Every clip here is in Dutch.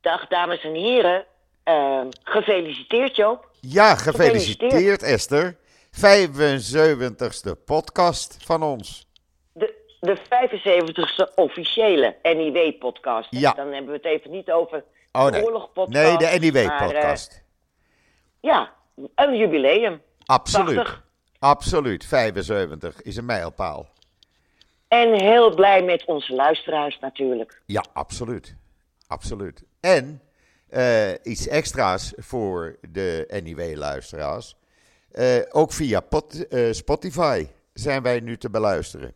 Dag dames en heren. Uh, gefeliciteerd Joop. Ja, gefeliciteerd, Esther. 75ste podcast van ons. De, de 75ste officiële NIW-podcast. Ja. Dan hebben we het even niet over oh, nee. oorlogpodcast. Nee, de NIW-podcast. Uh, ja, een jubileum. Absoluut. Absoluut. 75 is een mijlpaal. En heel blij met onze luisteraars natuurlijk. Ja, absoluut. Absoluut. En uh, iets extra's voor de NIW-luisteraars. Uh, ook via pot, uh, Spotify zijn wij nu te beluisteren.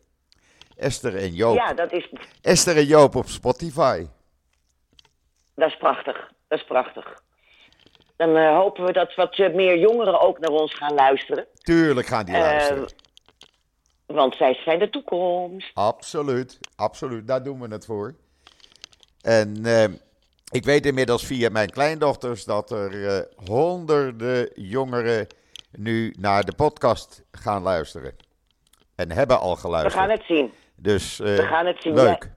Esther en Joop. Ja, dat is. Esther en Joop op Spotify. Dat is prachtig. Dat is prachtig. Dan hopen we dat wat meer jongeren ook naar ons gaan luisteren. Tuurlijk gaan die luisteren. Want zij zijn de toekomst. Absoluut, absoluut. Daar doen we het voor. En ik weet inmiddels via mijn kleindochters dat er uh, honderden jongeren nu naar de podcast gaan luisteren. En hebben al geluisterd. We gaan het zien. Dus uh, We gaan het zien. leuk.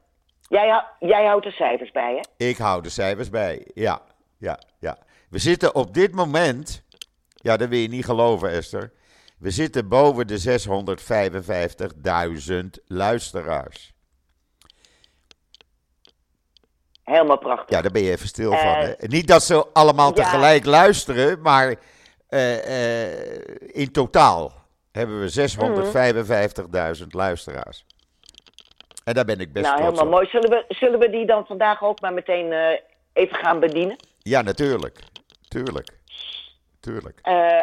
Jij, jij, jij, houdt de cijfers bij, hè? Ik hou de cijfers bij, ja. ja, ja. We zitten op dit moment, ja dat wil je niet geloven Esther, we zitten boven de 655.000 luisteraars. Helemaal prachtig. Ja, daar ben je even stil van. Hè? Niet dat ze allemaal tegelijk luisteren, maar uh, uh, in totaal hebben we 655.000 luisteraars. En daar ben ik best nou, trots helemaal mooi. Zullen we, zullen we die dan vandaag ook maar meteen even gaan bedienen? Ja, natuurlijk. Tuurlijk. Tuurlijk.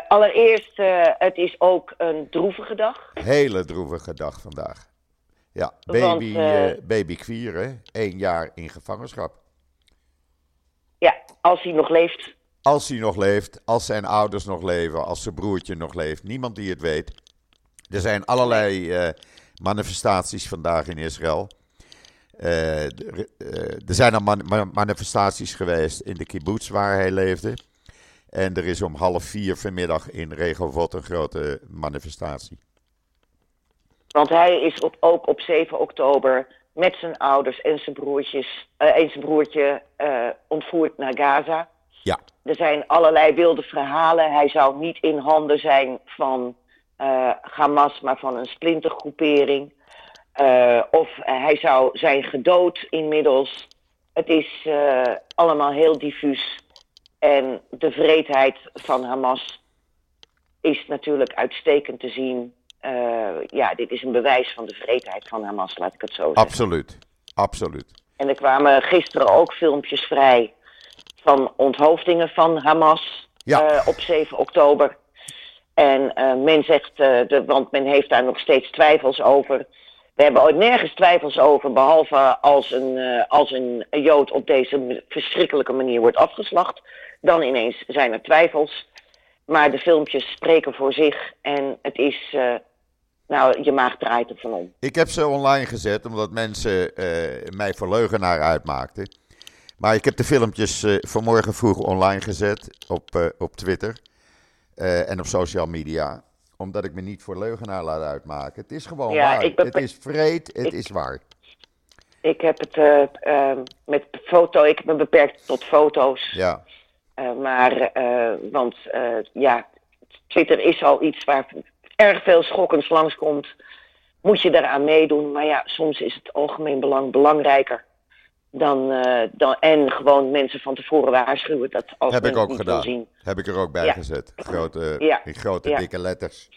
allereerst, het is ook een droevige dag. Hele droevige dag vandaag. Ja, baby, Want, uh, baby hè? Eén jaar in gevangenschap. Ja, als hij nog leeft. Als hij nog leeft, als zijn ouders nog leven, als zijn broertje nog leeft. Niemand die het weet. Er zijn allerlei uh, manifestaties vandaag in Israël. Uh, er zijn al man manifestaties geweest in de kibbutz waar hij leefde. En er is om half vier vanmiddag in Regovot een grote manifestatie. Want hij is op, ook op 7 oktober met zijn ouders en zijn, broertjes, uh, en zijn broertje uh, ontvoerd naar Gaza. Ja. Er zijn allerlei wilde verhalen. Hij zou niet in handen zijn van uh, Hamas, maar van een splintergroepering. of hij zou zijn gedood inmiddels. Het is allemaal heel diffuus. En de vreedheid van Hamas is natuurlijk uitstekend te zien uh, ja, dit is een bewijs van de vreedheid van Hamas, laat ik het zo zeggen. Absoluut, absoluut. En er kwamen gisteren ook filmpjes vrij van onthoofdingen van Hamas ja. uh, op 7 oktober. En uh, men zegt, de, want men heeft daar nog steeds twijfels over. We hebben ooit nergens twijfels over, behalve als een, als een Jood op deze verschrikkelijke manier wordt afgeslacht. Dan ineens zijn er twijfels. Maar de filmpjes spreken voor zich en het is nou, je maag draait er van om. Ik heb ze online gezet omdat mensen uh, mij voor leugenaar uitmaakten. Maar ik heb de filmpjes vanmorgen vroeg online gezet op, op Twitter en op social media. Omdat ik me niet voor leugenaar laat uitmaken. Het is gewoon ja, waar. Het is vreed, het ik, is waar. Ik heb het ehm, met foto, ik heb me beperkt tot foto's. Ja. maar, want ja, Twitter is al iets waar erg veel schokkends langskomt, moet je daaraan meedoen. Maar ja, soms is het algemeen belang belangrijker. Dan, uh, dan, en gewoon mensen van tevoren waarschuwen dat als Heb ik ook gedaan. Zien. Heb ik er ook bij ja. gezet. Grote, ja. In grote ja. dikke letters.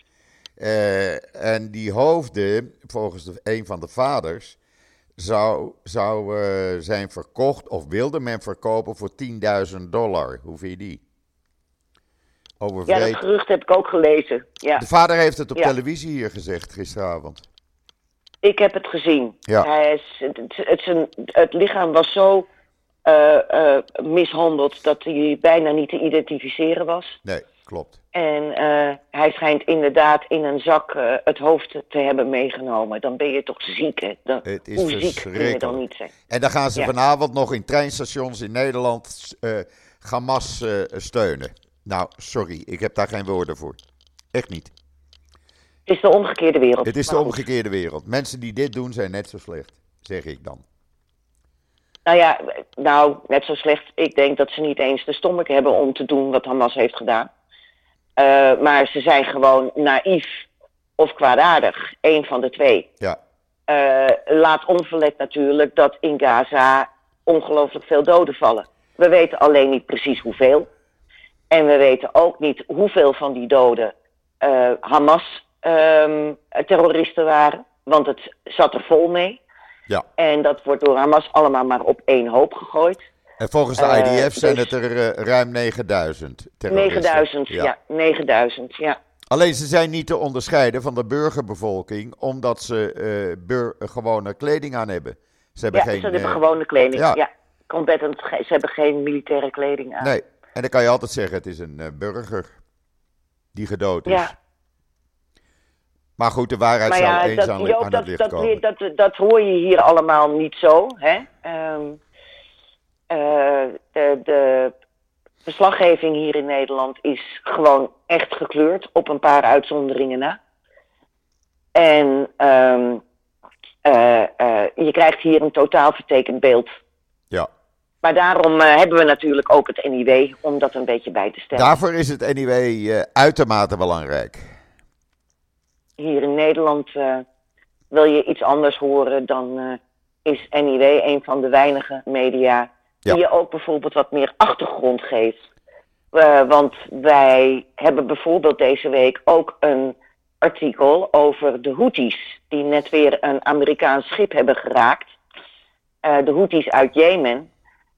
Uh, en die hoofden, volgens de, een van de vaders, zou, zou uh, zijn verkocht of wilde men verkopen voor 10.000 dollar. Hoe vind je die? Over ja, dat gerucht heb ik ook gelezen. Ja. De vader heeft het op televisie hier gezegd gisteravond. Ik heb het gezien. Ja. Hij is, het, het, het, het lichaam was zo uh, uh, mishandeld dat hij bijna niet te identificeren was. Nee, klopt. En uh, hij schijnt inderdaad in een zak het hoofd te hebben meegenomen. Dan ben je toch ziek, hè? Dan, het is hoe ziek kun je dan niet zijn? En dan gaan ze ja. vanavond nog in treinstations in Nederland Hamas steunen. Nou, sorry, ik heb daar geen woorden voor. Echt niet. Het is de omgekeerde wereld. Het is de omgekeerde wereld. Mensen die dit doen zijn net zo slecht, zeg ik dan. Nou ja, nou, net zo slecht. Ik denk dat ze niet eens de stommek hebben om te doen wat Hamas heeft gedaan. Uh, maar ze zijn gewoon naïef of kwaadaardig. Eén van de twee. Ja. Uh, laat onverlet natuurlijk dat in Gaza ongelooflijk veel doden vallen. We weten alleen niet precies hoeveel. En we weten ook niet hoeveel van die doden uh, Hamas-terroristen waren. Want het zat er vol mee. Ja. En dat wordt door Hamas allemaal maar op één hoop gegooid. En volgens de IDF zijn dus, het er uh, ruim 9000 terroristen. 9000, ja. ja. 9000, ja. Alleen ze zijn niet te onderscheiden van de burgerbevolking, omdat ze uh, bur gewone kleding aan hebben. Ze hebben ja, geen, ze hebben gewone kleding, ja. ja. Combatant, ze hebben geen militaire kleding aan. Nee, en dan kan je altijd zeggen, het is een burger die gedood is. Ja. Maar goed, de waarheid maar ja, zal eens dat, aan, Joop, aan dat, het licht dat, komen. Dat, dat, dat hoor je hier allemaal niet zo. Hè? Um, de, de verslaggeving hier in Nederland is gewoon echt gekleurd, op een paar uitzonderingen na. En um, uh, uh, je krijgt hier een totaal vertekend beeld. Ja. Maar daarom uh, hebben we natuurlijk ook het NIW om dat een beetje bij te stellen. Daarvoor is het NIW uitermate belangrijk. Hier in Nederland wil je iets anders horen, dan is NIW een van de weinige media Ja. die je ook bijvoorbeeld wat meer achtergrond geeft. Uh, want wij hebben bijvoorbeeld deze week ook een artikel over de Houthis, die net weer een Amerikaans schip hebben geraakt. De Houthis uit Jemen.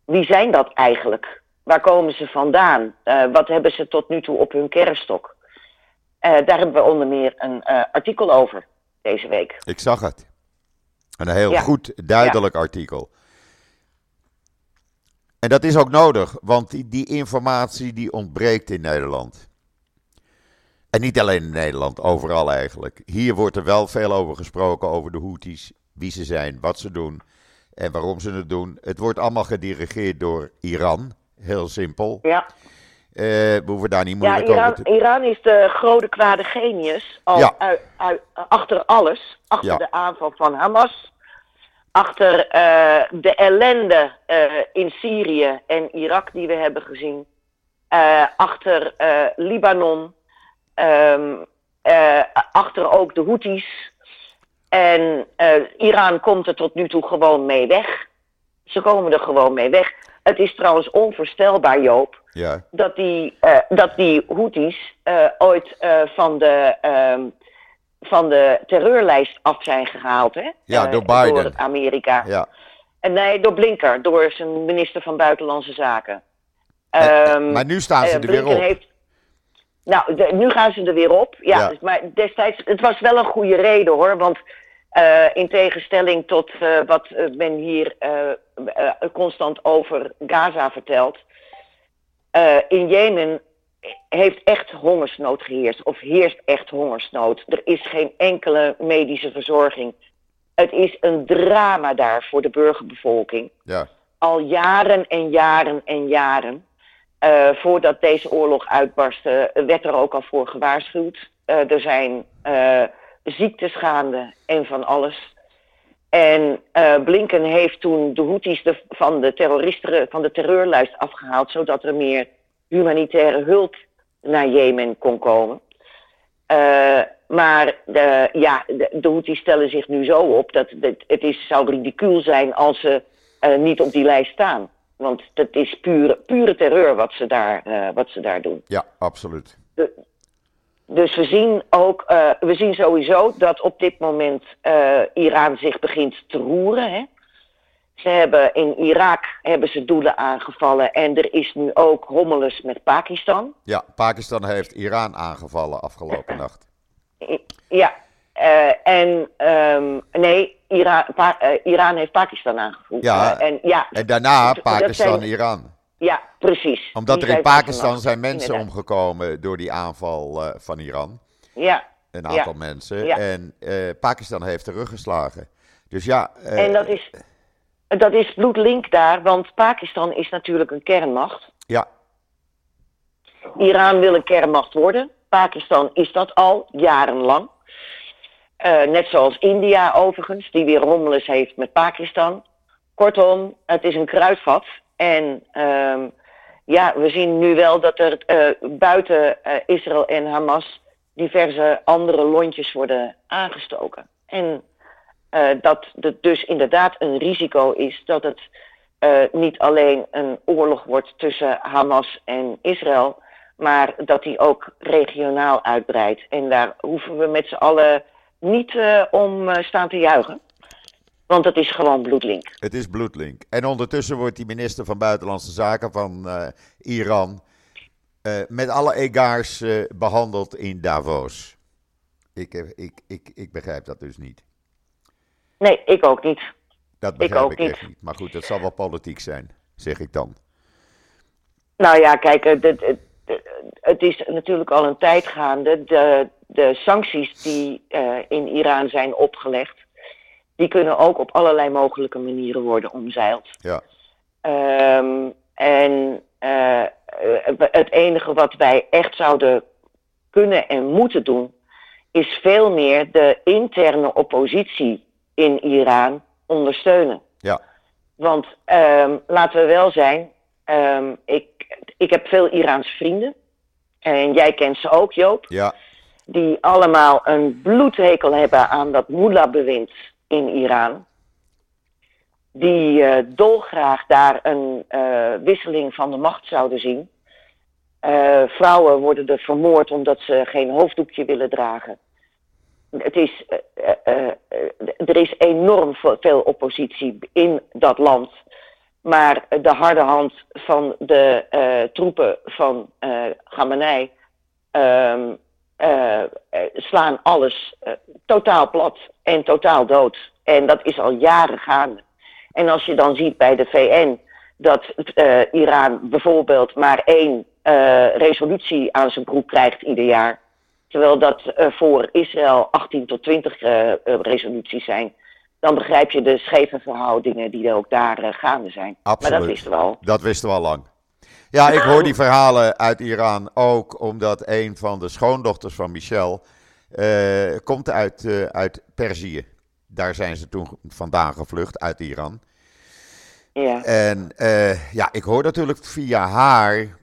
Wie zijn dat eigenlijk? Waar komen ze vandaan? Wat hebben ze tot nu toe op hun kerfstok? Daar hebben we onder meer een artikel over deze week. Ik zag het. Een heel Ja. goed, duidelijk artikel. En dat is ook nodig, want die, die informatie die ontbreekt in Nederland. En niet alleen in Nederland, overal eigenlijk. Hier wordt er wel veel over gesproken, over de Houthis, wie ze zijn, wat ze doen en waarom ze het doen. Het wordt allemaal gedirigeerd door Iran, heel simpel. Ja, Eh, we hoeven daar niet ja moeilijk Iran, over te... Iran is de grote kwade genius al Ja. achter alles. Achter Ja. de aanval van Hamas. Achter eh, de ellende eh, in Syrië en Irak die we hebben gezien. Achter Libanon. Ehm, eh, achter ook de Houthis. En Iran komt er tot nu toe gewoon mee weg. Ze komen er gewoon mee weg. Het is trouwens onvoorstelbaar, Joop Ja, dat die, eh, dat die Houthis eh, ooit eh, van, de, ehm, van de terreurlijst af zijn gehaald. Hè? Ja, door Biden. Door Amerika. ja. En nee, door Blinker, door zijn minister van Buitenlandse Zaken. Eh, Ehm, maar nu staan ze er weer op. Heeft, nou, de- nu gaan ze er weer op. Ja, Ja. dus- maar destijds, het was wel een goede reden hoor. Want eh, in tegenstelling tot eh, wat eh, men hier constant over Gaza vertelt. in Jemen heeft echt hongersnood geheerst. Of heerst echt hongersnood. Er is geen enkele medische verzorging. Het is een drama daar voor de burgerbevolking Ja, al jaren en jaren en jaren. voordat deze oorlog uitbarstte, werd er ook al voor gewaarschuwd. Er zijn ziektes gaande en van alles. En eh, Blinken heeft toen de Houthis de, van, de terroristen, van de terreurlijst afgehaald, zodat er meer humanitaire hulp naar Jemen kon komen. Eh, maar de, ja, de, de Houthis stellen zich nu zo op dat het, het is, zou ridicuul zijn als ze eh, niet op die lijst staan. Want het is pure, pure terreur wat ze, daar, wat ze daar doen. ja, absoluut. Dus we zien ook, eh, we zien sowieso dat op dit moment eh, Iran zich begint te roeren. Hè? Ze hebben in Irak hebben ze doelen aangevallen en er is nu ook hommeles met Pakistan. Ja, Pakistan heeft Iran aangevallen afgelopen nacht. Ja, eh, en ehm, nee, Iran heeft Pakistan aangevoerd. Ja. En, ja, En daarna Dat Pakistan, zijn- Iran. Ja, precies. Omdat Die er in Pakistan zijn mensen inderdaad. omgekomen door die aanval eh, van Iran. Ja, Een Ja. aantal mensen. Ja. En eh, Pakistan heeft teruggeslagen. Dus ja, eh, en dat is, dat is bloedlink daar, want Pakistan is natuurlijk een kernmacht. ja, Iran wil een kernmacht worden. Pakistan is dat al jarenlang. Net zoals India overigens, die weer rommeles heeft met Pakistan. Kortom, het is een kruidvat. En ehm, ja, we zien nu wel dat er eh, buiten eh, Israël en Hamas diverse andere lontjes worden aangestoken. En uh, dat het dus inderdaad een risico is dat het niet alleen een oorlog wordt tussen Hamas en Israël, maar dat die ook regionaal uitbreidt. En daar hoeven we met z'n allen niet om staan te juichen. Want het is gewoon bloedlink. Het is bloedlink. En ondertussen wordt die minister van Buitenlandse Zaken van uh, Iran uh, met alle egaars uh, behandeld in Davos. Ik, ik, ik, ik begrijp dat dus niet. Nee, ik ook niet. Dat begrijp ik, ook ik niet. echt niet. Maar goed, dat zal wel politiek zijn, zeg ik dan. Nou ja, kijk, het, het, het is natuurlijk al een tijd gaande. De, de sancties die in Iran zijn opgelegd die kunnen ook op allerlei mogelijke manieren worden omzeild. Ja. Um, en uh, het enige wat wij echt zouden kunnen en moeten doen, is veel meer de interne oppositie in Iran ondersteunen. Ja. Want um, laten we wel zijn, um, ik, ik heb veel Iraans vrienden. En jij kent ze ook, Joop. Ja. Die allemaal een bloedhekel hebben aan dat mullah-bewind in Iran. Die uh, dolgraag daar een uh, wisseling van de macht zouden zien. Uh, vrouwen worden er vermoord omdat ze geen hoofddoekje willen dragen. Het is, er is enorm veel oppositie in dat land. Maar de harde hand van de troepen van Khamenei ehm, slaan alles uh, totaal plat en totaal dood. En dat is al jaren gaande. En als je dan ziet bij de VN dat uh, Iran bijvoorbeeld maar één resolutie aan zijn broek krijgt ieder jaar. Terwijl dat voor Israël 18 tot 20 resoluties zijn. Dan begrijp je de scheve verhoudingen die er ook daar gaande zijn. Absoluut. Maar dat wisten we al. Dat wisten we al lang. Ja, ik hoor die verhalen uit Iran ook omdat een van de schoondochters van Michel uh, komt uit, uh, uit Perzië. Daar zijn ze toen vandaan gevlucht, uit Iran. Ja. En uh, ja, ik hoor natuurlijk via haar.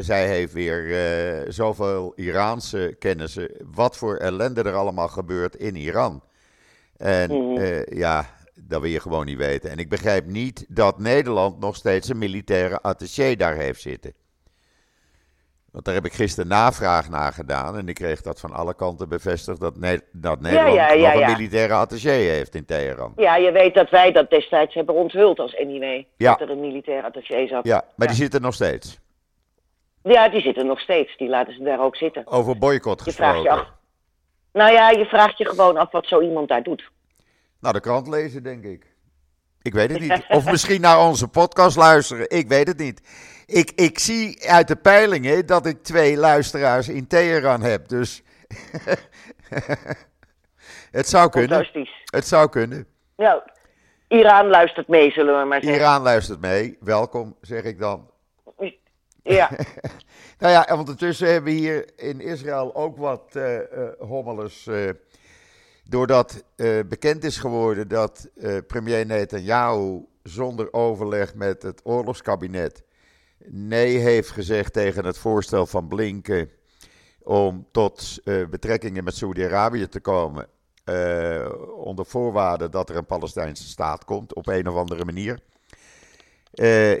zij heeft weer zoveel Iraanse kennissen. Wat voor ellende er allemaal gebeurt in Iran. En mm -hmm. ja, dat wil je gewoon niet weten. En ik begrijp niet dat Nederland nog steeds een militaire attaché daar heeft zitten. Want daar heb ik gisteren navraag naar gedaan. En ik kreeg dat van alle kanten bevestigd dat, dat Nederland ja, ja, ja, nog een militaire attaché heeft in Teheran. Ja, je weet dat wij dat destijds hebben onthuld als NIW. Dat er een militaire attaché zat. Ja, maar die zitten nog steeds. Ja, die zitten nog steeds. Die laten ze daar ook zitten. Over boycott gesproken. Je vraagt je af. Nou ja, je vraagt je gewoon af wat zo iemand daar doet. Naar de krant lezen, denk ik. Ik weet het niet. Of misschien naar onze podcast luisteren. Ik weet het niet. Ik, ik zie uit de peilingen dat ik twee luisteraars in Teheran heb. Dus het zou kunnen. Fantastisch. Het zou kunnen. Ja, Iran luistert mee, zullen we maar zeggen. Iran luistert mee. Welkom, zeg ik dan. Ja. nou ja, ondertussen hebben we hier in Israël ook wat uh, uh, hommeles. Uh, Doordat uh, bekend is geworden dat uh, premier Netanyahu zonder overleg met het oorlogskabinet nee heeft gezegd tegen het voorstel van Blinken om tot uh, betrekkingen met Saudi-Arabië te komen. onder voorwaarde dat er een Palestijnse staat komt op een of andere manier.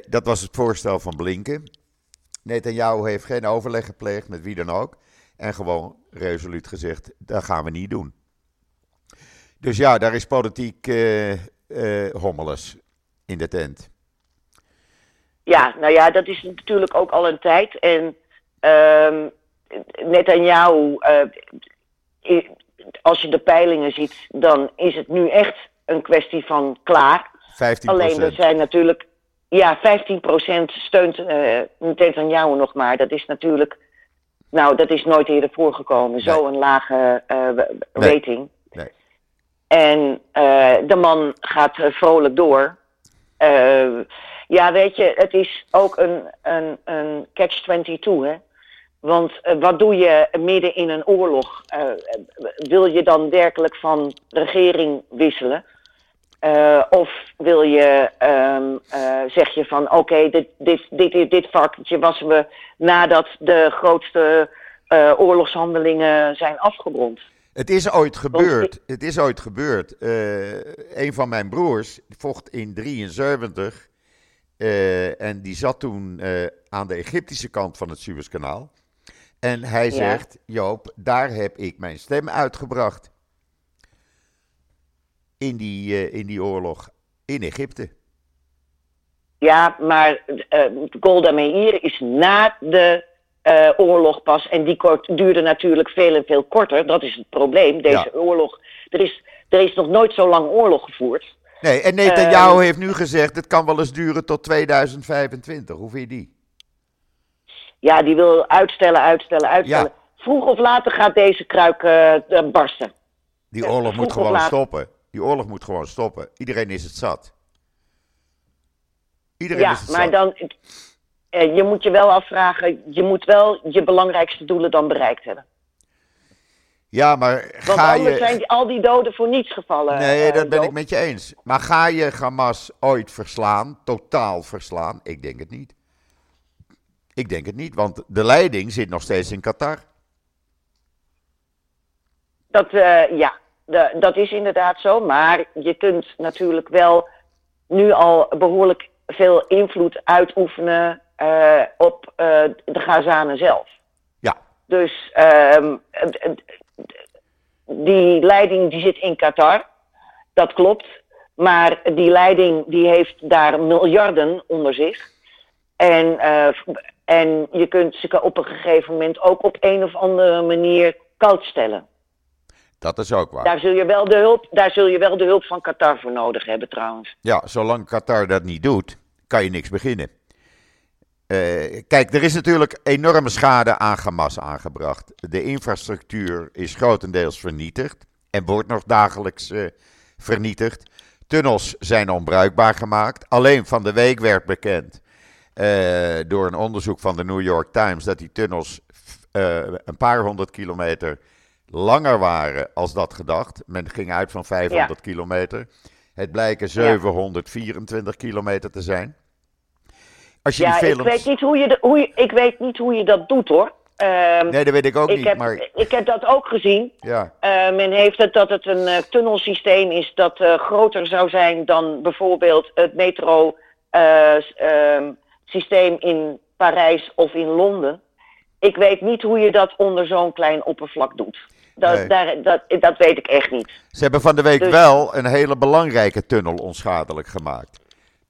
dat was het voorstel van Blinken. Netanyahu heeft geen overleg gepleegd met wie dan ook. En gewoon resoluut gezegd: dat gaan we niet doen. Dus ja, daar is politiek uh, uh, hommeles in de tent. Ja, nou ja, dat is natuurlijk ook al een tijd. En uh, Netanyahu, uh, als je de peilingen ziet, dan is het nu echt een kwestie van klaar. 15%. Alleen er zijn natuurlijk, ja, 15% steunt uh, Netanyahu nog maar. Dat is natuurlijk, nou, dat is nooit eerder voorgekomen. Nee. Zo'n lage rating. Nee. En uh, de man gaat uh, vrolijk door. Uh, ja, weet je, het is ook een, een, een catch-22, hè. Want wat doe je midden in een oorlog? wil je dan werkelijk van regering wisselen? Of wil je, uh, zeg je van oké, dit, dit, dit, dit varkentje wassen we nadat de grootste oorlogshandelingen zijn afgerond. Het is ooit gebeurd. Het is ooit gebeurd. een van mijn broers vocht in 73 en die zat toen aan de Egyptische kant van het Suezkanaal. En hij ja. zegt, Joop, daar heb ik mijn stem uitgebracht in die, uh, in die oorlog in Egypte. Ja, maar uh, Golda Meir is na de uh, oorlog pas. En die kort, duurde natuurlijk veel en veel korter. Dat is het probleem. Deze ja. oorlog. Er is, er is nog nooit zo lang oorlog gevoerd. Nee, en Netanyahu uh, heeft nu gezegd: het kan wel eens duren tot 2025. Hoe vind je die? Ja, die wil uitstellen, uitstellen, uitstellen. Ja. Vroeg of later gaat deze kruik barsten. Die oorlog moet gewoon stoppen. Die oorlog moet gewoon stoppen. Iedereen is het zat. Iedereen ja, is het maar zat. dan. Eh, je moet je wel afvragen. Je moet wel je belangrijkste doelen dan bereikt hebben. Ja, maar ga Want anders je... zijn die, al die doden voor niets gevallen. Nee, uh, dat ben ik met je eens. Maar ga je Hamas ooit verslaan? Totaal verslaan? Ik denk het niet. Ik denk het niet, want de leiding zit nog steeds in Qatar. Dat, uh, ja, de, dat is inderdaad zo. Maar je kunt natuurlijk wel nu al behoorlijk veel invloed uitoefenen uh, op uh, de Gazanen zelf. Ja. Dus uh, die leiding die zit in Qatar. Dat klopt. Maar die leiding die heeft daar miljarden onder zich. En, uh, en je kunt ze op een gegeven moment ook op een of andere manier koud stellen. Dat is ook waar. Daar zul, je wel de hulp, daar zul je wel de hulp van Qatar voor nodig hebben trouwens. Ja, zolang Qatar dat niet doet, kan je niks beginnen. Uh, kijk, er is natuurlijk enorme schade aan Hamas aangebracht. De infrastructuur is grotendeels vernietigd en wordt nog dagelijks uh, vernietigd. Tunnels zijn onbruikbaar gemaakt. Alleen van de week werd bekend uh, door een onderzoek van de New York Times dat die tunnels een paar honderd kilometer langer waren als dat gedacht. Men ging uit van 500 ja. kilometer. Het blijken 724 ja. kilometer te zijn. Als je ja, die films... ik, weet niet hoe je de, hoe je, ik weet niet hoe je dat doet hoor. Um, nee, dat weet ik ook ik niet. Heb, maar... Ik heb dat ook gezien. Ja. Uh, men heeft het dat het een uh, tunnelsysteem is dat uh, groter zou zijn dan bijvoorbeeld het metro ehm, systeem in Parijs of in Londen. Ik weet niet hoe je dat onder zo'n klein oppervlak doet. Dat, nee. daar, dat, dat weet ik echt niet. Ze hebben van de week dus... wel een hele belangrijke tunnel onschadelijk gemaakt.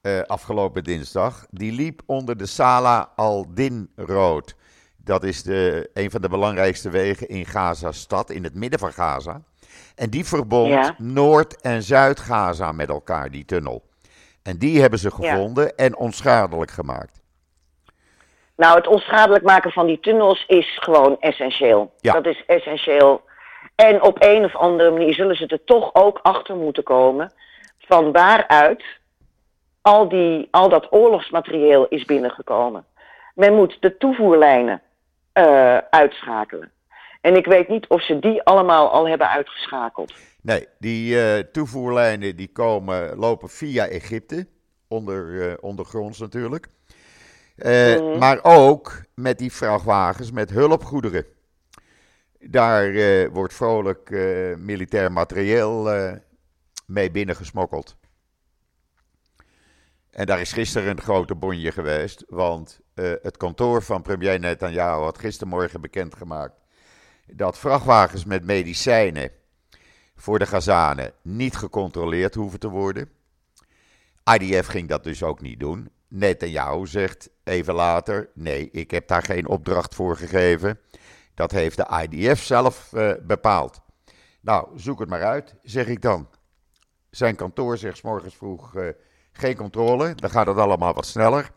Uh, afgelopen dinsdag. Die liep onder de Sala al-Din Road. Dat is de, een van de belangrijkste wegen in Gaza-stad, in het midden van Gaza. En die verbond ja. Noord- en Zuid-Gaza met elkaar, die tunnel. En die hebben ze gevonden ja. en onschadelijk gemaakt. Nou, het onschadelijk maken van die tunnels is gewoon essentieel. Ja. Dat is essentieel en op een of andere manier zullen ze er toch ook achter moeten komen van waaruit al, die, al dat oorlogsmaterieel is binnengekomen. Men moet de toevoerlijnen uh, uitschakelen. En ik weet niet of ze die allemaal al hebben uitgeschakeld. Nee, die uh, toevoerlijnen die komen, lopen via Egypte, onder, uh, ondergronds natuurlijk. Mm -hmm. Maar ook met die vrachtwagens met hulpgoederen. Daar wordt vrolijk militair materieel mee binnengesmokkeld. En daar is gisteren een grote bonje geweest, want het kantoor van premier Netanyahu had gistermorgen bekendgemaakt dat vrachtwagens met medicijnen voor de Gazanen niet gecontroleerd hoeven te worden. IDF ging dat dus ook niet doen. Netanyahu zegt even later: nee, ik heb daar geen opdracht voor gegeven. Dat heeft de IDF zelf uh, bepaald. Nou, zoek het maar uit, zeg ik dan. Zijn kantoor zegt morgens vroeg uh, geen controle, dan gaat het allemaal wat sneller.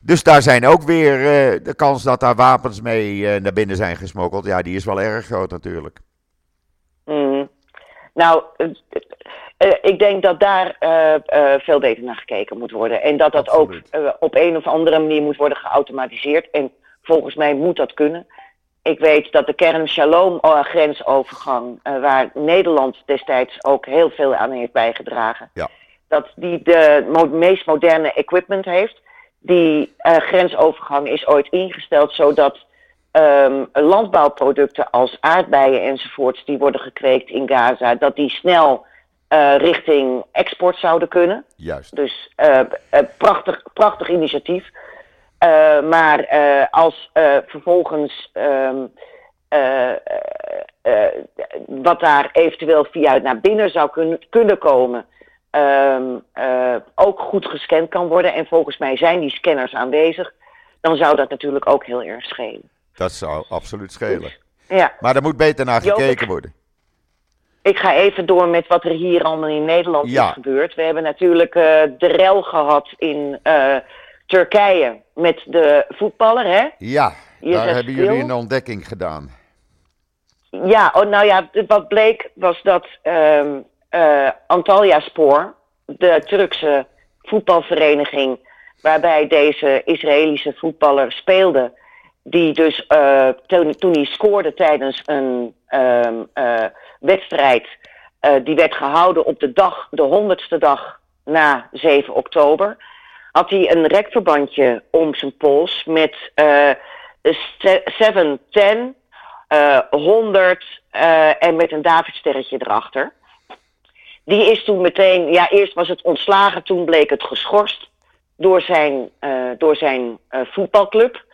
Dus daar zijn ook weer uh, de kans dat daar wapens mee naar binnen zijn gesmokkeld. Ja, die is wel erg groot natuurlijk. Mm. Nou, ik denk dat daar veel beter naar gekeken moet worden. En dat dat Absoluut. ook op een of andere manier moet worden geautomatiseerd. En volgens mij moet dat kunnen. ik weet dat de Kerem Shalom eh, grensovergang, uh, waar Nederland destijds ook heel veel aan heeft bijgedragen, Ja. Dat die de meest moderne equipment heeft. Die eh, grensovergang is ooit ingesteld zodat ehm, landbouwproducten als aardbeien enzovoorts, die worden gekweekt in Gaza, dat die snel eh, richting export zouden kunnen. Juist. Dus eh, eh, prachtig, prachtig initiatief. Maar als vervolgens ehm, eh, eh, eh, wat daar eventueel via naar binnen zou kun- kunnen komen, ehm, eh, ook goed gescand kan worden. En volgens mij zijn die scanners aanwezig. Dan zou dat natuurlijk ook heel erg schelen. Dat zou absoluut schelen. Ja, Maar er moet beter naar Joop, gekeken ik- worden. ik ga even door met wat er hier allemaal in Nederland Ja. is gebeurd. We hebben natuurlijk eh, de rel gehad in eh, Turkije met de voetballer, hè? Ja, Je daar hebben jullie een ontdekking gedaan. Ja, oh, nou ja, wat bleek was dat ehm eh, Antalya Spoor, de Turkse voetbalvereniging, waarbij deze Israëlische voetballer speelde, die dus eh, toen, hij scoorde tijdens een ehm, eh, wedstrijd, die werd gehouden op de dag, de honderdste dag na 7 oktober, had hij een rekverbandje om zijn pols met eh 710 eh 100 eh, en met een Davidsterretje erachter. Die is toen meteen, ja, eerst was het ontslagen, toen bleek het geschorst door zijn, eh, door zijn eh, voetbalclub.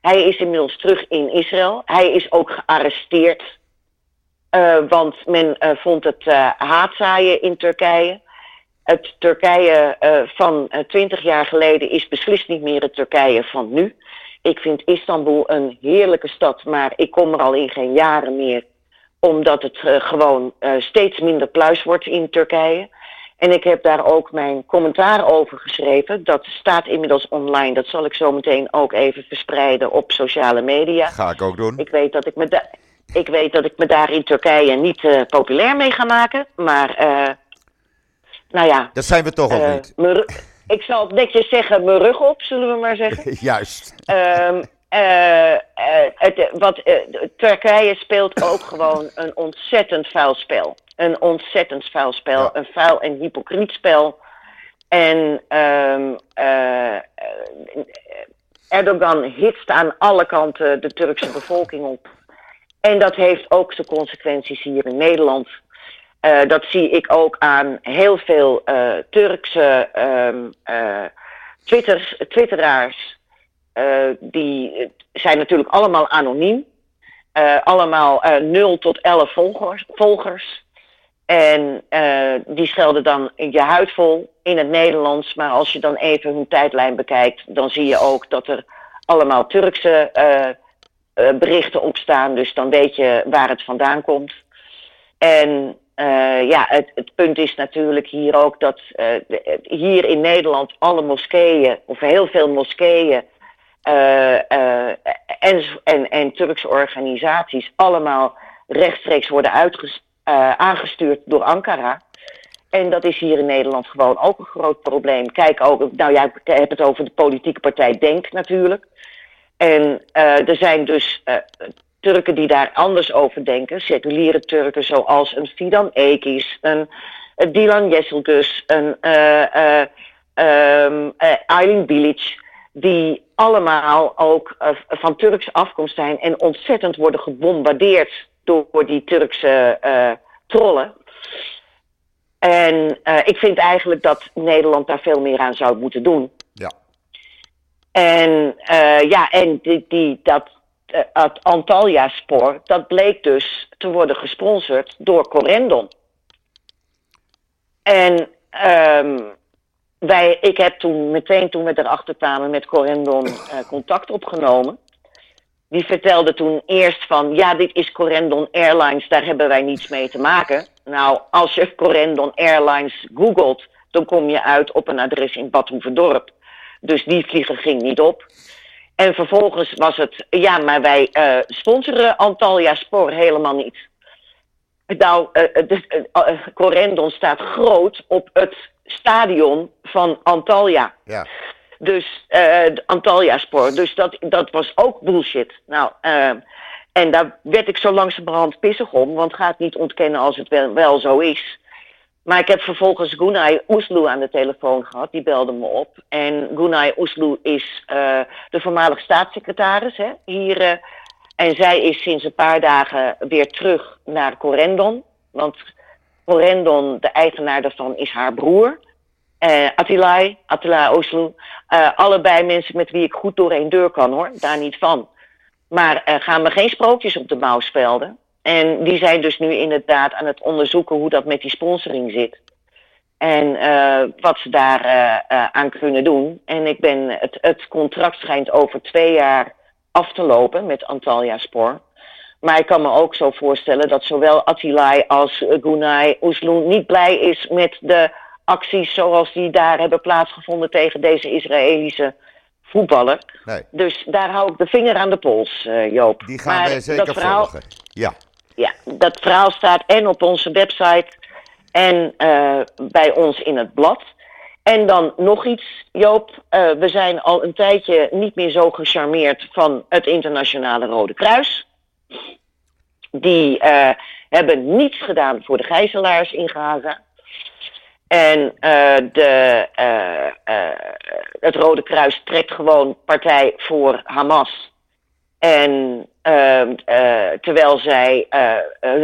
Hij is inmiddels terug in Israël. Hij is ook gearresteerd, eh, want men vond het haatzaaien in Turkije. Het Turkije van twintig jaar geleden is beslist niet meer het Turkije van nu. Ik vind Istanbul een heerlijke stad, maar ik kom er al in geen jaren meer. Omdat het eh, gewoon eh, steeds minder pluis wordt in Turkije. En ik heb daar ook mijn commentaar over geschreven. Dat staat inmiddels online. Dat zal ik zo meteen ook even verspreiden op sociale media. Ga ik ook doen. Ik weet dat ik me, da- ik weet dat ik me daar in Turkije niet eh, populair mee ga maken. Maar, nou ja. Dat zijn we toch ook eh, niet. ik zal het netjes zeggen, mijn rug op, zullen we maar zeggen. Juist. Ehm, eh, eh, het, wat, eh, Turkije speelt ook gewoon een ontzettend vuil spel. Een ontzettend vuil spel. Ja. Een vuil en hypocriet spel. En ehm, eh, eh, Erdogan hitst aan alle kanten de Turkse bevolking op. En dat heeft ook zijn consequenties hier in Nederland. Dat zie ik ook aan heel veel Turkse ehm, eh, Twitters, twitteraars. Eh, die eh, zijn natuurlijk allemaal anoniem. Eh, allemaal eh 0 tot 11 volgers. En die schelden dan je huid vol in het Nederlands. Maar als je dan even hun tijdlijn bekijkt, dan zie je ook dat er allemaal Turkse berichten op staan. Dus dan weet je waar het vandaan komt. En ja, het, het punt is natuurlijk hier ook dat hier in Nederland alle moskeeën, of heel veel moskeeën, en, en, en Turkse organisaties allemaal rechtstreeks worden uitges, eh, aangestuurd door Ankara. En dat is hier in Nederland gewoon ook een groot probleem. Kijk ook, nou ja, ik heb het over de politieke partij Denk natuurlijk. En eh, er zijn dus eh, Turken die daar anders over denken, seculiere Turken zoals een Fidan Ekis, een, Dilan Yesilgus, een eh, eh, ehm, eh, Aylin Bilic, die allemaal ook eh, van Turkse afkomst zijn en ontzettend worden gebombardeerd door die Turkse eh, trollen. En eh, ik vind eigenlijk dat Nederland daar veel meer aan zou moeten doen. Ja. En eh, ja, en die, die, dat het Antalya-spoor, dat bleek dus te worden gesponsord door Corendon. En ehm, wij, ik heb toen meteen toen we erachter kwamen met Corendon eh, contact opgenomen. Die vertelde toen eerst van, ja, dit is Corendon Airlines, daar hebben wij niets mee te maken. Nou, als je Corendon Airlines googelt, dan kom je uit op een adres in Bad Hoeverdorp. Dus die vlieger ging niet op. En vervolgens was het, ja, maar wij eh, sponsoren Antalya Spoor helemaal niet. Nou, Corendon staat groot op het stadion van Antalya. Ja. Dus eh, de Antalya Spoor. Dus dat, dat was ook bullshit. Nou, eh, En daar werd ik zo langzamerhand pissig om, want ga het niet ontkennen als het wel, wel zo is. Maar ik heb vervolgens Gunay Oesloe aan de telefoon gehad, die belde me op. En Gunay Oesloe is uh, de voormalig staatssecretaris hè, hier. Uh, en zij is sinds een paar dagen weer terug naar Corendon. Want Corendon, de eigenaar daarvan, is haar broer. Uh, Attilai, Attila Oesloe. allebei mensen met wie ik goed door één deur kan hoor, daar niet van. Maar uh, gaan me geen sprookjes op de mouw spelden. En die zijn dus nu inderdaad aan het onderzoeken hoe dat met die sponsoring zit. En wat ze daar aan kunnen doen. En ik ben, het, het contract schijnt over twee jaar af te lopen met Antalya Spoor. Maar ik kan me ook zo voorstellen dat zowel Attilai als Gunay Oesloen niet blij is met de acties zoals die daar hebben plaatsgevonden tegen deze Israëlische voetballer. Nee. Dus daar hou ik de vinger aan de pols, uh, Joop. Die gaan maar wij zeker dat verhaal, volgen. Ja. Ja, dat verhaal staat en op onze website en uh, bij ons in het blad. En dan nog iets, Joop. Uh, we zijn al een tijdje niet meer zo gecharmeerd van het Internationale Rode Kruis. Die hebben niets gedaan voor de gijzelaars in Gaza. En uh, de, uh, het Rode Kruis trekt gewoon partij voor Hamas. En ehm, terwijl zij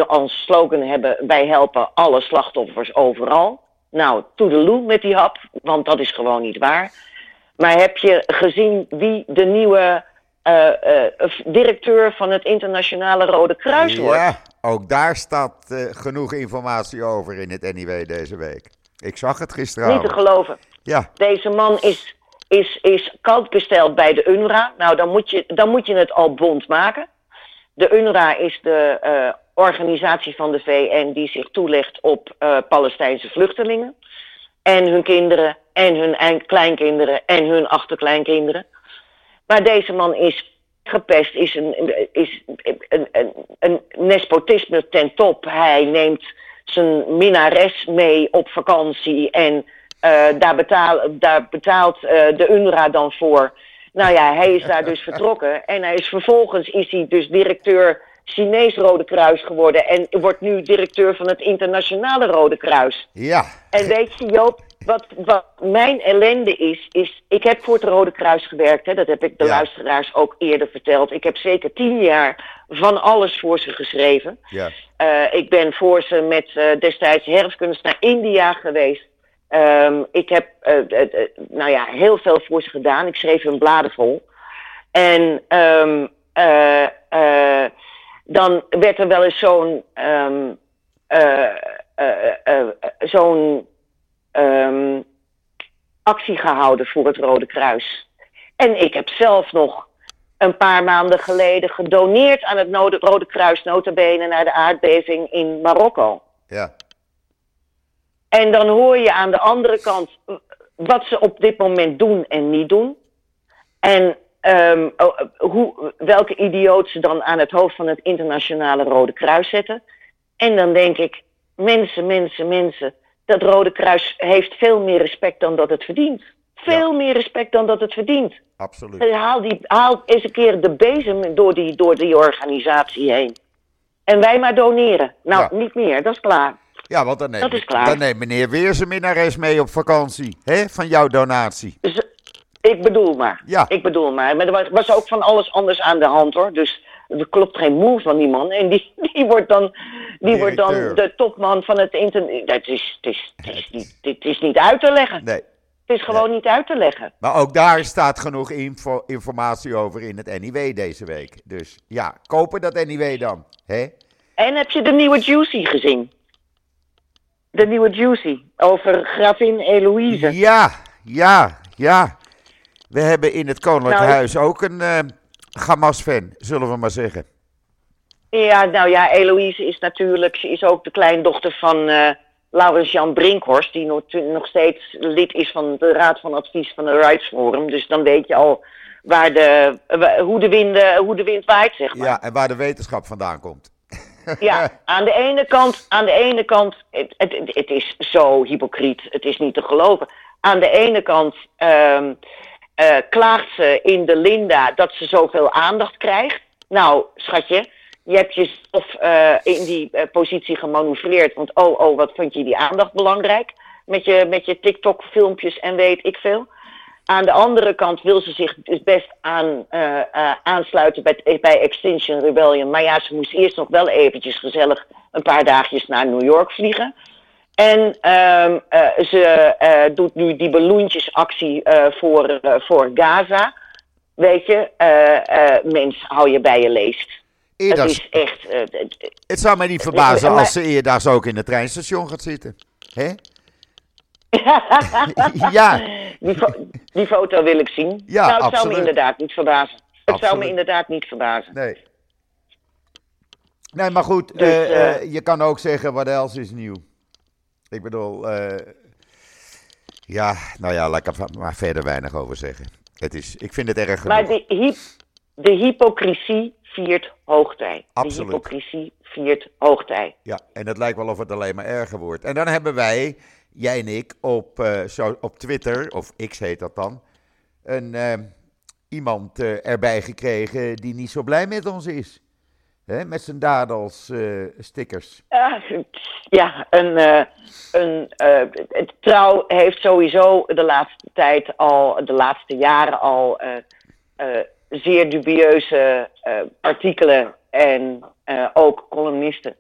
als slogan hebben: wij helpen alle slachtoffers overal. Nou, toedeloe met die hap, want dat is gewoon niet waar. Maar heb je gezien wie de nieuwe directeur van het Internationale Rode Kruis wordt? Ja, ook daar staat genoeg informatie over in het NIW deze week. Ik zag het gisteravond. Niet te geloven. Ja. Deze man is, is, is gesteld bij de UNRWA. Nou, dan moet, je, dan moet je het al bond maken. De UNRWA is de organisatie van de VN die zich toelegt op Palestijnse vluchtelingen. En hun kinderen, en hun kleinkinderen, en hun achterkleinkinderen. Maar deze man is gepest, is een, is een, een, een nespotisme ten top. Hij neemt zijn minares mee op vakantie. En uh, daar, betaal, daar betaalt uh, de UNRWA dan voor. Nou ja, hij is daar dus vertrokken. En hij is vervolgens is hij dus directeur Chinees Rode Kruis geworden. En wordt nu directeur van het Internationale Rode Kruis. Ja. En weet je, Joop, wat, wat mijn ellende is, is. Ik heb voor het Rode Kruis gewerkt. Hè, dat heb ik de Ja. luisteraars ook eerder verteld. Ik heb zeker tien jaar van alles voor ze geschreven. Ja. Eh, ik ben voor ze met eh, destijds herfstkunst naar India geweest. Ehm, ik heb eh, nou ja, heel veel voor ze gedaan. Ik schreef hun bladen vol. En ehm, eh, eh, dan werd er wel eens zo'n ehm, eh, eh, eh, eh, zo'n ehm, actie gehouden voor het Rode Kruis. En ik heb zelf nog een paar maanden geleden gedoneerd aan het Node- Rode Kruis, notabene naar de aardbeving in Marokko. Ja. En dan hoor je aan de andere kant wat ze op dit moment doen en niet doen. En ehm, oh, hoe, welke idioot ze dan aan het hoofd van het internationale Rode Kruis zetten. En dan denk ik, mensen, mensen, mensen. Dat Rode Kruis heeft veel meer respect dan dat het verdient. Veel meer respect dan dat het verdient. Absoluut. Haal, die, haal eens een keer de bezem door die, door die organisatie heen. En wij maar doneren. Nou, Ja. niet meer, dat is klaar. Ja, want dan neemt, dan neemt meneer weer zijn minnares mee op vakantie. hè, van jouw donatie. Ik bedoel maar. Ja. Ik bedoel maar. Maar er was, was ook van alles anders aan de hand hoor. Dus er klopt geen moe van die man. En die, die wordt dan, die wordt dan de topman van het internet. Dat is, het, is, het, is niet, is niet uit te leggen. Nee. Het is gewoon niet uit te leggen. Maar ook daar staat genoeg info, informatie over in het NIW deze week. Dus ja, kopen dat NIW dan. hè? En heb je de nieuwe Juicy gezien? De nieuwe Juicy over gravin Eloïse. Ja, ja, ja. We hebben in het Koninklijk Nou, Huis ook een eh Hamas-fan, zullen we maar zeggen. Ja, nou ja, Eloïse is natuurlijk, ze is ook de kleindochter van eh Laurens Jan Brinkhorst, die nog, nog steeds lid is van de Raad van Advies van de Rights Forum. Dus dan weet je al waar de, hoe, de wind, eh, hoe de wind waait, zeg maar. Ja, en waar de wetenschap vandaan komt. Ja, aan de ene kant, aan de ene kant het, het, het is zo hypocriet, het is niet te geloven. Aan de ene kant ehm, eh, klaagt ze in de Linda dat ze zoveel aandacht krijgt. Nou, schatje, Je hebt jezelf uh, in die uh, positie gemanoeuvreerd. Want oh, oh, wat vind je die aandacht belangrijk? Met je, met je TikTok-filmpjes en weet ik veel. Aan de andere kant wil ze zich dus best aan, aansluiten bij, bij Extinction Rebellion. Maar ja, ze moest eerst nog wel eventjes gezellig een paar dagjes naar New York vliegen. En ehm, ze doet nu die balloontjesactie voor, voor Gaza. Weet je, mens, hou je bij je leest. Eerder, het is echt. Het zou mij niet verbazen als ze eerdaags ook in het treinstation gaat zitten. Hè? ja. Die, fo die, foto wil ik zien. Ja, nou, het absoluut. zou me inderdaad niet verbazen. Het Absoluut. zou me inderdaad niet verbazen. Nee. Nee, maar goed, Dus, je kan ook zeggen, wat else is nieuw? Ik bedoel, eh, ja, nou ja, laat ik er maar verder weinig over zeggen. Het is, ik vind het erg genoeg. Maar de, hy de hypocrisie viert hoogtij. Absoluut. De hypocrisie viert hoogtij. Ja, en het lijkt wel of het alleen maar erger wordt. En dan hebben wij, jij en ik, op, uh, zo, op Twitter, of X heet dat dan, een, uh, iemand uh, erbij gekregen die niet zo blij met ons is. Met zijn dadels stickers. ja, een, een trouw heeft sowieso de laatste tijd al, de laatste jaren al zeer dubieuze uh, artikelen en uh, ook columnisten.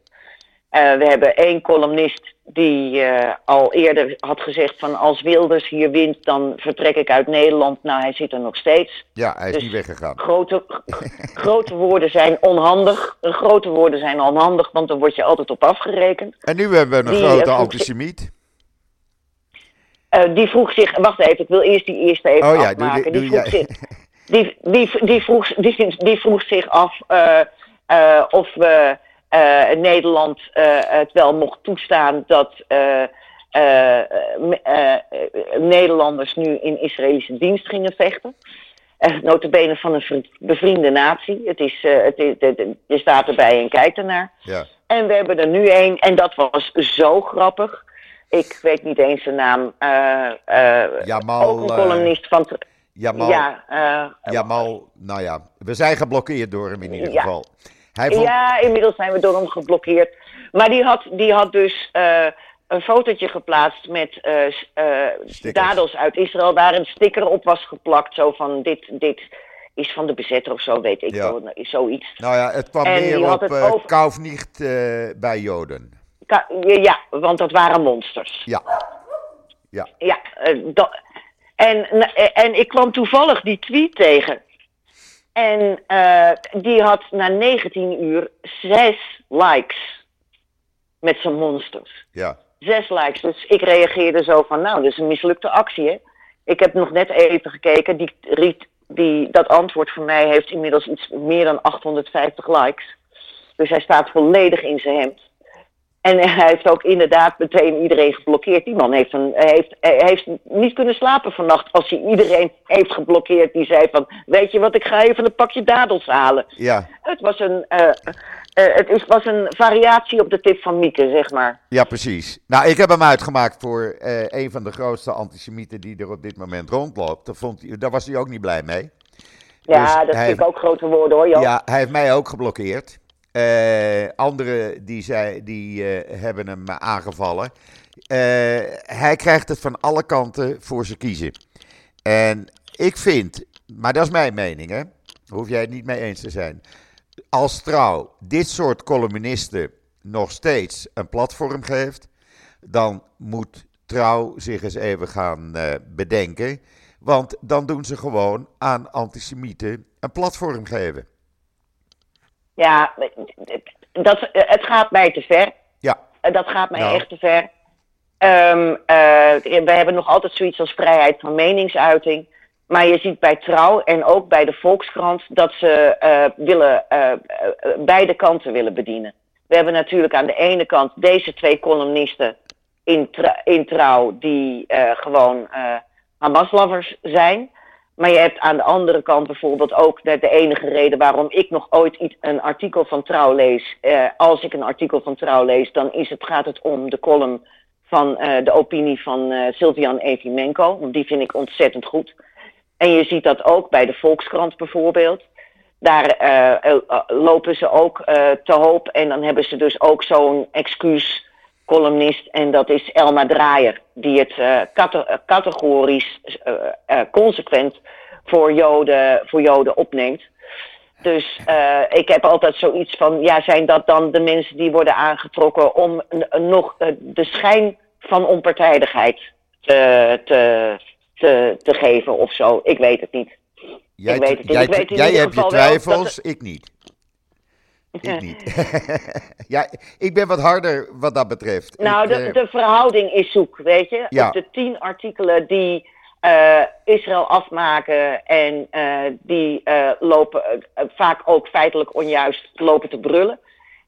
Uh, we hebben één columnist die al eerder had gezegd van als Wilders hier wint, dan vertrek ik uit Nederland. Nou, hij zit er nog steeds. Ja, hij is dus niet weggegaan. Grote, grote woorden zijn onhandig. Grote woorden zijn onhandig, want dan word je altijd op afgerekend. En nu hebben we een die, grote antisemiet. die vroeg zich, wacht even, ik wil eerst die eerste even oh, ja, afmaken. Doe, die vroeg zich, die, die, die, vroeg, die, die vroeg zich af uh, uh, of we Nederland het wel mocht toestaan dat Nederlanders nu in Israëlische dienst gingen vechten. Uh, notabene van een bevriende natie. Het is, het is, je staat erbij en kijkt ernaar. Ja. En we hebben er nu één, en dat was zo grappig. Ik weet niet eens de naam. Jamal, ook een columnist van... Jamal, ja, uh, Jamal, nou ja, we zijn geblokkeerd door hem in ieder ja. geval. Hij vond... Ja, inmiddels zijn we door hem geblokkeerd. Maar die had, die had dus uh, een fotootje geplaatst met uh, dadels uit Israël, waar een sticker op was geplakt. Zo van dit, dit is van de bezetter of zo, weet ik ja. wel, zoiets. Nou ja, het kwam en meer op uh, over... Kauf niet bij Joden. Ka ja, want dat waren monsters. Ja. Ja. Ja. En, en ik kwam toevallig die tweet tegen. En uh, die had na 19 uur zes likes. Met zijn monsters. Ja. Zes likes. Dus ik reageerde zo van, nou, dat is een mislukte actie, hè. Ik heb nog net even gekeken. Die, die, dat antwoord van mij heeft inmiddels iets meer dan 850 likes. Dus hij staat volledig in zijn hemd. En hij heeft ook inderdaad meteen iedereen geblokkeerd. Die man heeft, een, heeft, heeft niet kunnen slapen vannacht als hij iedereen heeft geblokkeerd. Die zei van, weet je wat, ik ga even een pakje dadels halen. Ja. Het was een, uh, uh, het is, was een variatie op de tip van Mieke, zeg maar. Ja, precies. Nou, ik heb hem uitgemaakt voor uh, een van de grootste antisemieten die er op dit moment rondloopt. Daar, vond hij, daar was hij ook niet blij mee. Ja, dus dat vind ik ook grote woorden hoor, Joop. Ja, hij heeft mij ook geblokkeerd. Uh, anderen die, zei, die uh, hebben hem aangevallen. Uh, hij krijgt het van alle kanten voor zijn kiezen. En ik vind, maar dat is mijn mening, hè? Hoef jij het niet mee eens te zijn. Als trouw dit soort columnisten nog steeds een platform geeft, dan moet trouw zich eens even gaan bedenken. Want dan doen ze gewoon aan antisemieten een platform geven. Ja, dat, het gaat mij te ver. Ja. Dat gaat mij nou. echt te ver. Um, uh, we hebben nog altijd zoiets als vrijheid van meningsuiting. Maar je ziet bij Trouw en ook bij de Volkskrant dat ze uh, willen, uh, beide kanten willen bedienen. We hebben natuurlijk aan de ene kant deze twee columnisten in, in Trouw die gewoon Hamas-lovers zijn. Maar je hebt aan de andere kant bijvoorbeeld ook de, de enige reden waarom ik nog ooit iets, een artikel van Trouw lees. Uh, als ik een artikel van Trouw lees, dan is het, gaat het om de column van uh, de opinie van uh, Sylvian Evimenko. Want die vind ik ontzettend goed. En je ziet dat ook bij de Volkskrant bijvoorbeeld. Daar eh, eh, eh, lopen ze ook eh, te hoop. En dan hebben ze dus ook zo'n excuuscolumnist. En dat is Elma Draaier. Die het cate- eh, categorisch eh, consequent voor Joden, voor Joden opneemt. Dus ik heb altijd zoiets van, ja, zijn dat dan de mensen die worden aangetrokken om nog de schijn van onpartijdigheid te, te, te, te geven of zo? Ik weet het niet. Jij, weet het niet. jij, Ik weet in jij ieder hebt je wel twijfels, ik niet. Ik niet. ja, ik ben wat harder wat dat betreft. Nou, Ik, de, eh, de verhouding is zoek, weet je. Ja. Op de tien artikelen die eh, Israël afmaken en eh, die eh, lopen eh, eh, vaak ook feitelijk onjuist lopen te brullen.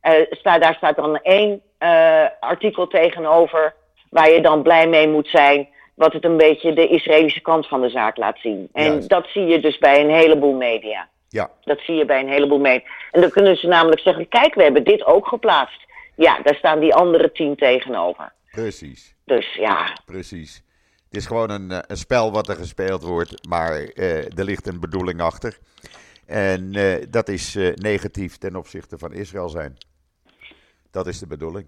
Eh, daar staat dan één eh, artikel tegenover waar je dan blij mee moet zijn. Wat het een beetje de Israëlische kant van de zaak laat zien. En Juist. dat zie je dus bij een heleboel media. Ja, Dat zie je bij een heleboel mee. En dan kunnen ze namelijk zeggen: kijk, we hebben dit ook geplaatst. Ja, daar staan die andere tien tegenover. precies. Dus ja, Precies. Het is gewoon een, eh, een spel wat er gespeeld wordt, maar eh, er ligt een bedoeling achter. En eh, dat is eh, negatief ten opzichte van Israël zijn. Dat is de bedoeling.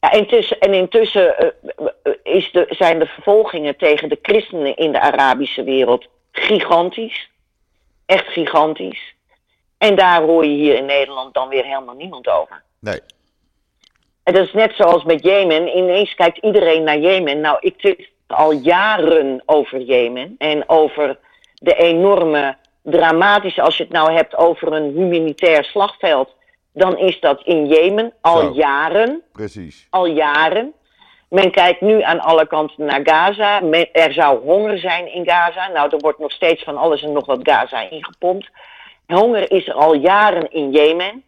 ja intussen, en intussen eh, eh, is de, zijn de vervolgingen tegen de christenen in de Arabische wereld gigantisch. Echt gigantisch. En daar hoor je hier in Nederland dan weer helemaal niemand over. Nee, En dat is net zoals met Jemen. Ineens kijkt iedereen naar Jemen. Nou, ik zit al jaren over Jemen. En over de enorme dramatische, als je het nou hebt over een humanitair slagveld. Dan is dat in Jemen al Zo. jaren. precies. Al jaren. Men kijkt nu aan alle kanten naar Gaza. Men- er zou honger zijn in Gaza. Nou, er wordt nog steeds van alles en nog wat Gaza ingepompt. Honger is er al jaren in Jemen.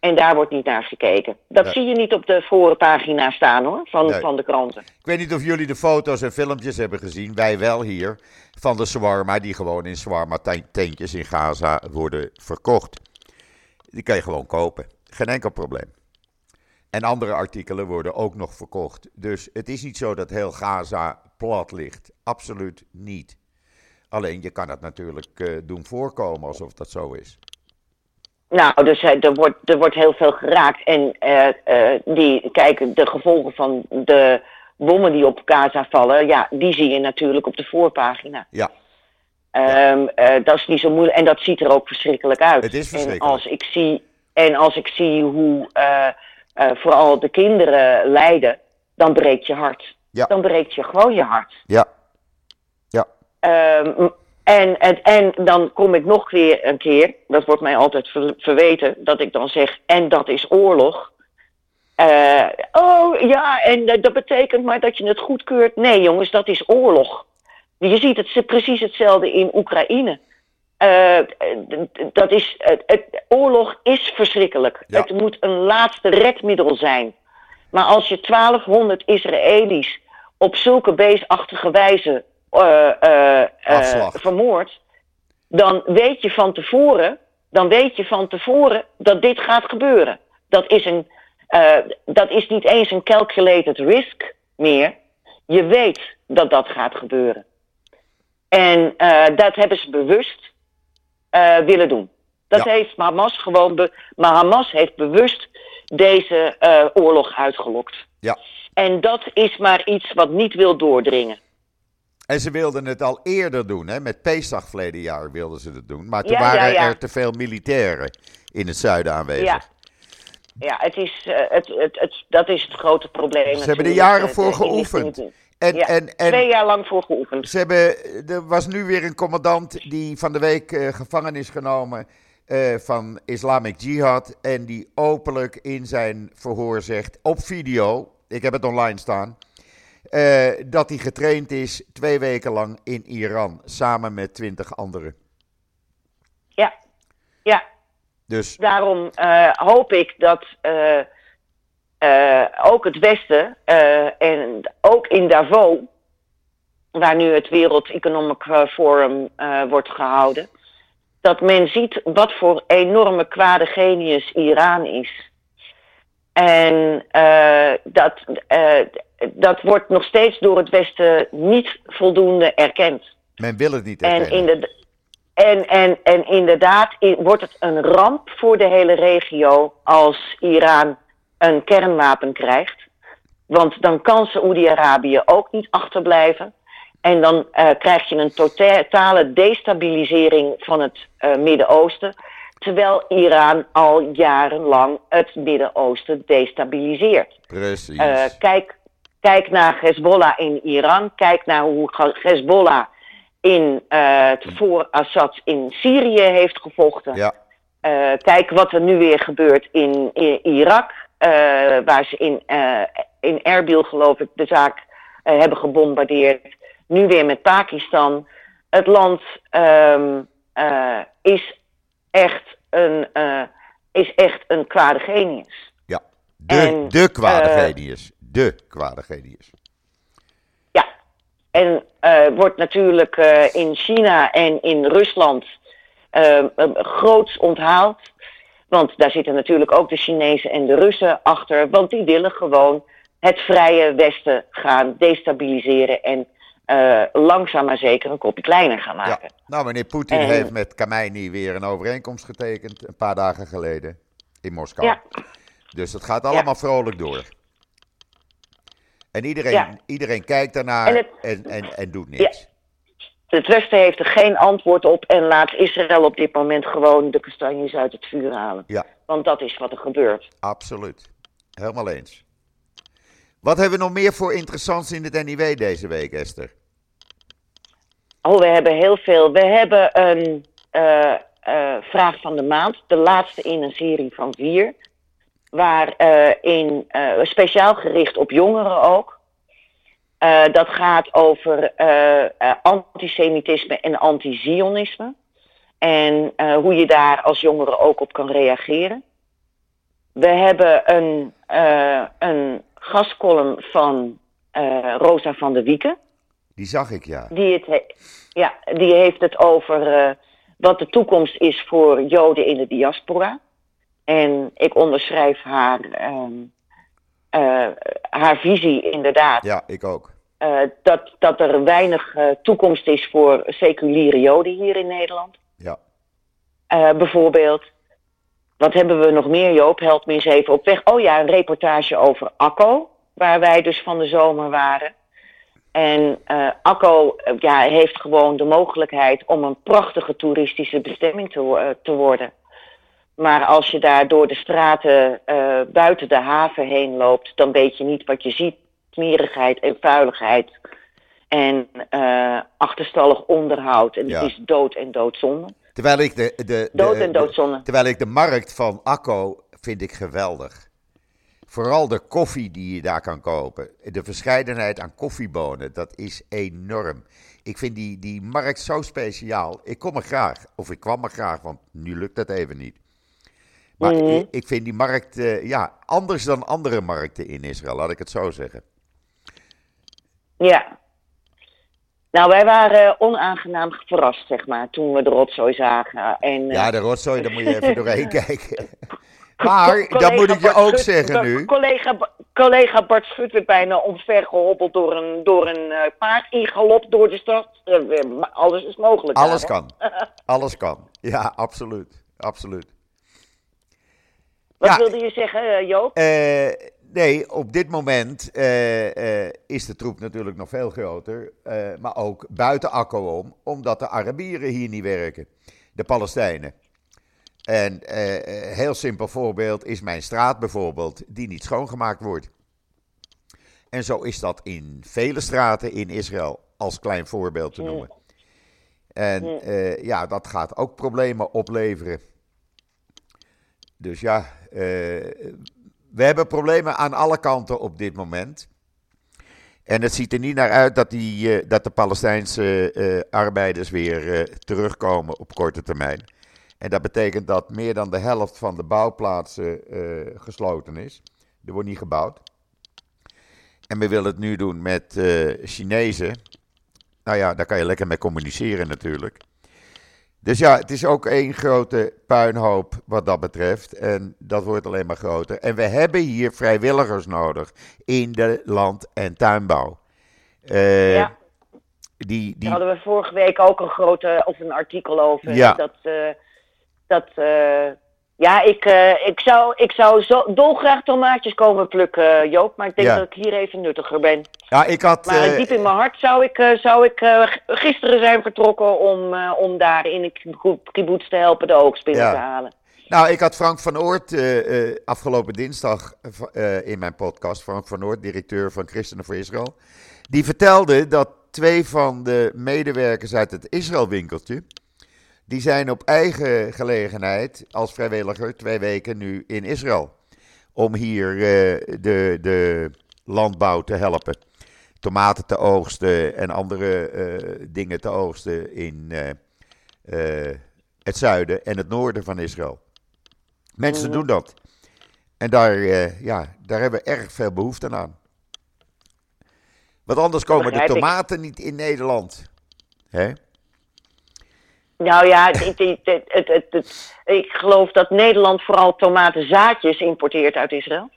En daar wordt niet naar gekeken. Dat Nee. zie je niet op de voorpagina staan hoor, van, Nee. van de kranten. Ik weet niet of jullie de foto's en filmpjes hebben gezien, wij wel hier, van de shawarma die gewoon in shawarma te- tentjes in Gaza worden verkocht. Die kan je gewoon kopen, geen enkel probleem. En andere artikelen worden ook nog verkocht. Dus het is niet zo dat heel Gaza plat ligt. Absoluut niet. Alleen je kan het natuurlijk eh, doen voorkomen alsof dat zo is. Nou, dus eh, er wordt, er wordt heel veel geraakt. En eh, die, kijk, de gevolgen van de bommen die op Gaza vallen, ja, die zie je natuurlijk op de voorpagina. Ja, Ehm, eh, dat is niet zo moeilijk. En dat ziet er ook verschrikkelijk uit. Het is verschrikkelijk. En als ik zie, en als ik zie hoe eh, vooral de kinderen lijden, dan breekt je hart. Ja. Dan breekt je gewoon je hart. ja, ja, Ehm, en, en, en dan kom ik nog weer een keer, dat wordt mij altijd ver- verweten, dat ik dan zeg, en dat is oorlog. Eh, oh ja, en dat betekent maar dat je het goedkeurt. Nee jongens, dat is oorlog. Je ziet het precies hetzelfde in Oekraïne. Eh, dat is, het, het- oorlog is verschrikkelijk. Ja. Het moet een laatste redmiddel zijn. Maar als je 1200 Israëli's op zulke beestachtige wijze Afslacht. vermoordt, dan weet je van tevoren, dan weet je van tevoren dat dit gaat gebeuren. Dat is, een, dat is niet eens een calculated risk meer. Je weet dat dat gaat gebeuren. En dat hebben ze bewust eh, willen doen. Dat Ja. heeft Hamas gewoon. Be- maar Hamas heeft bewust deze eh, oorlog uitgelokt. ja. En dat is maar iets wat niet wil doordringen. En ze wilden het al eerder doen, hè? met Pesach verleden jaar wilden ze het doen. Maar toen Ja, waren ja. er te veel militairen in het zuiden aanwezig. Ja. Ja, het is, eh, het, het, het, dat is het grote probleem. Ze hebben er jaren voor geoefend. En, ja, en, en Twee jaar lang voor geoefend. ze hebben, er was nu weer een commandant die van de week eh, gevangen is genomen eh, van Islamic Jihad. En die openlijk in zijn verhoor zegt, op video, ik heb het online staan, eh, dat hij getraind is twee weken lang in Iran, samen met twintig anderen. Ja, ja. Dus daarom hoop ik dat eh, ook het Westen eh, en ook in Davos, waar nu het World Economic eh, Forum wordt gehouden, dat men ziet wat voor enorme kwade genius Iran is. En dat, dat wordt nog steeds door het Westen niet voldoende erkend. men wil het niet En erkennen. in de, En, en, en inderdaad wordt het een ramp voor de hele regio als Iran een kernwapen krijgt. Want dan kan Saoedi-Arabië ook niet achterblijven. En dan eh, krijg je een totale destabilisering van het eh, Midden-Oosten. Terwijl Iran al jarenlang het Midden-Oosten destabiliseert. Precies. Eh, kijk, kijk naar Hezbollah in Iran. Kijk naar hoe Hezbollah in, voor Assad in Syrië heeft gevochten. ja, kijk wat er nu weer gebeurt in, I- Irak. Eh, waar ze in, eh, in Erbil, geloof ik, de zaak eh, hebben gebombardeerd. Nu weer met Pakistan. Het land ehm, eh, is, echt een, is echt een kwade genius. ja. De, en, de kwade genius. De kwade genius. Ja, en wordt natuurlijk in China en in Rusland eh, eh, groots onthaald. Want daar zitten natuurlijk ook de Chinezen en de Russen achter. Want die willen gewoon het vrije Westen gaan destabiliseren. En eh, langzaam maar zeker een kopje kleiner gaan Ja. maken. Nou, meneer Poetin En- heeft met Khamenei weer een overeenkomst getekend. Een paar dagen geleden. In Moskou. Ja. Dus het gaat allemaal vrolijk door. En iedereen, iedereen kijkt daarnaar En en, en, doet niks. Het Westen heeft er geen antwoord op en laat Israël op dit moment gewoon de kastanjes uit het vuur halen. Ja, Want dat is wat er gebeurt. absoluut. Helemaal eens. Wat hebben we nog meer voor interessants in het NIW deze week, Esther? Oh, we hebben heel veel. We hebben een eh, eh, vraag van de maand, de laatste in een serie van vier. Waar eh, in, speciaal gericht op jongeren ook. Eh, dat gaat over eh, eh, antisemitisme en anti-Zionisme. En hoe je daar als jongere ook op kan reageren. We hebben een, een gastcolumn van Rosa van der Wieken. Die zag ik, ja. Die, het he- ja, die heeft het over wat de toekomst is voor Joden in de diaspora. En ik onderschrijf haar, ehm, eh, haar visie inderdaad. Ja, ik ook. eh, dat, dat er weinig eh, toekomst is voor seculiere Joden hier in Nederland. Ja. Bijvoorbeeld. Wat hebben we nog meer, Joop? Help me eens even op weg. Oh ja, een reportage over Akko, waar wij dus van de zomer waren. En Akko ja, heeft gewoon de mogelijkheid om een prachtige toeristische bestemming te, te worden. Maar als je daar door de straten eh, buiten de haven heen loopt, dan weet je niet wat je ziet. Smerigheid en vuiligheid. En eh, achterstallig onderhoud. En Ja. het is dood en doodzonde. Terwijl ik de, de, de, Dood en de- doodzonde. terwijl ik de markt van Akko vind ik geweldig. Vooral de koffie die je daar kan kopen. De verscheidenheid aan koffiebonen, dat is enorm. Ik vind die, die markt zo speciaal. Ik kom er graag, of ik kwam er graag, want nu lukt dat even niet. Maar Mhm. ik, ik vind die markt eh, ja, anders dan andere markten in Israël, laat ik het zo zeggen. Ja. Nou, wij waren onaangenaam verrast, zeg maar, toen we de rotzooi zagen. En, Ja, de rotzooi, daar moet je even doorheen kijken. Maar, dat moet ik je ook Schut- zeggen nu. Collega, collega Bart Schut werd bijna omvergehobbeld door een, door een eh, paard in galop door de stad. Eh, alles is mogelijk. Alles kan. Alles kan. Ja, absoluut. Absoluut. Wat Ja. wilde je zeggen, eh, Joop? Eh, nee, op dit moment eh, is de troep natuurlijk nog veel groter. maar ook buiten Akko om, omdat de Arabieren hier niet werken. De Palestijnen. En eh, heel simpel voorbeeld is mijn straat bijvoorbeeld, die niet schoongemaakt wordt. En zo is dat in vele straten in Israël, als klein voorbeeld te noemen. En ja, dat gaat ook problemen opleveren. Dus ja, we hebben problemen aan alle kanten op dit moment. En het ziet er niet naar uit dat, die, eh, dat de Palestijnse eh, arbeiders weer eh, terugkomen op korte termijn. En dat betekent dat meer dan de helft van de bouwplaatsen eh, gesloten is. Er wordt niet gebouwd. En we willen het nu doen met eh, Chinezen. Nou ja, daar kan je lekker mee communiceren natuurlijk. Dus ja, het is ook één grote puinhoop wat dat betreft. En dat wordt alleen maar groter. En we hebben hier vrijwilligers nodig in de land- en tuinbouw. Eh, Ja. die, Daar die, hadden we vorige week ook een grote, of een artikel over. Ja. Dat, eh, dat eh, ja, ik, eh, ik zou, ik zou zo dolgraag tomaatjes komen plukken, Joop. Maar ik denk Ja. dat ik hier even nuttiger ben. ja, ik had, Maar eh, diep in mijn hart zou ik, eh, zou ik eh, gisteren zijn vertrokken om, eh, om daar in de kibbutz te helpen de Ja. te halen. nou, ik had Frank van Oort eh, eh, afgelopen dinsdag eh, in mijn podcast, Frank van Oort, directeur van Christenen voor Israël. Die vertelde dat twee van de medewerkers uit het Israël-winkeltje, die zijn op eigen gelegenheid als vrijwilliger twee weken nu in Israël. Om hier eh, de, de landbouw te helpen. Tomaten te oogsten en andere eh, dingen te oogsten in eh, het zuiden en het noorden van Israël. Mensen Mhm. doen dat. En daar, ja, daar hebben we erg veel behoefte aan. Want anders komen de ik. tomaten niet in Nederland. Hè? Nou ja, het, het, het, ik geloof dat Nederland vooral tomatenzaadjes importeert uit Israël.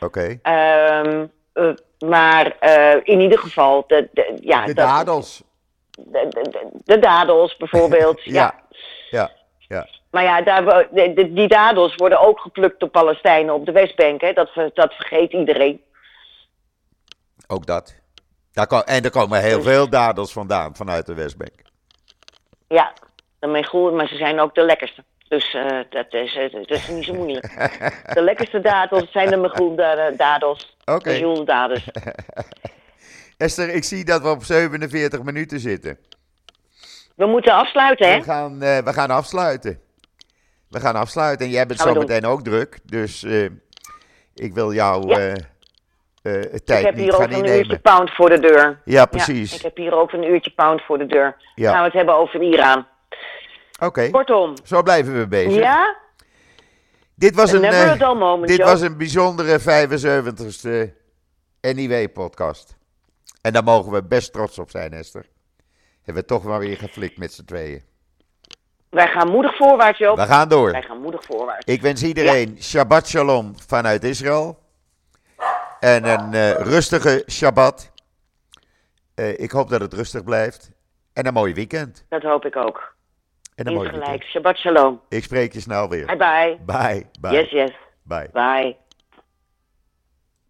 Oké. Ehm, eh, maar eh, in ieder geval, de, de, ja, De dat- dadels. de, de, de- de dadels bijvoorbeeld. ja. Ja. Ja. Maar ja, daar, die dadels worden ook geplukt door Palestijnen op de Westbank. Hè? Dat, dat vergeet iedereen. Ook dat. Daar en er komen heel Dus- veel dadels vandaan, vanuit de Westbank. Ja, goed, maar ze zijn ook de lekkerste. Dus eh, dat, is, dat is niet zo moeilijk. De lekkerste dadels zijn de Megoel dadels. Oké. De Joel dadels. Esther, ik zie dat we op 47 minuten zitten. We moeten afsluiten, hè? We gaan, eh, we gaan afsluiten. We gaan afsluiten. En jij bent Gaan we zo doen. meteen ook druk. Dus ik wil jou Ja. het Ik heb hier ook een uurtje pound voor de deur. Ja, precies. Ja, ik heb hier ook een uurtje pound voor de deur. Ja. Gaan we het hebben over Iran. Oké, Kortom, zo blijven we bezig. ja? Dit was een, Never eh, moment, dit was een bijzondere 75ste NIW-podcast. En daar mogen we best trots op zijn, Esther. Hebben we toch maar weer geflikt met z'n tweeën. Wij gaan moedig voorwaarts, Joop. We gaan door. Wij gaan moedig voorwaarts. Ik wens iedereen Shabbat Shalom vanuit Israël. En een eh, rustige Shabbat. Eh, ik hoop dat het rustig blijft. En een mooi weekend. Dat hoop ik ook. En een mooi Insgelijks. weekend. Shabbat shalom. Ik spreek je snel weer. Bye bye. Bye. Bye. Yes, yes. Bye. Bye.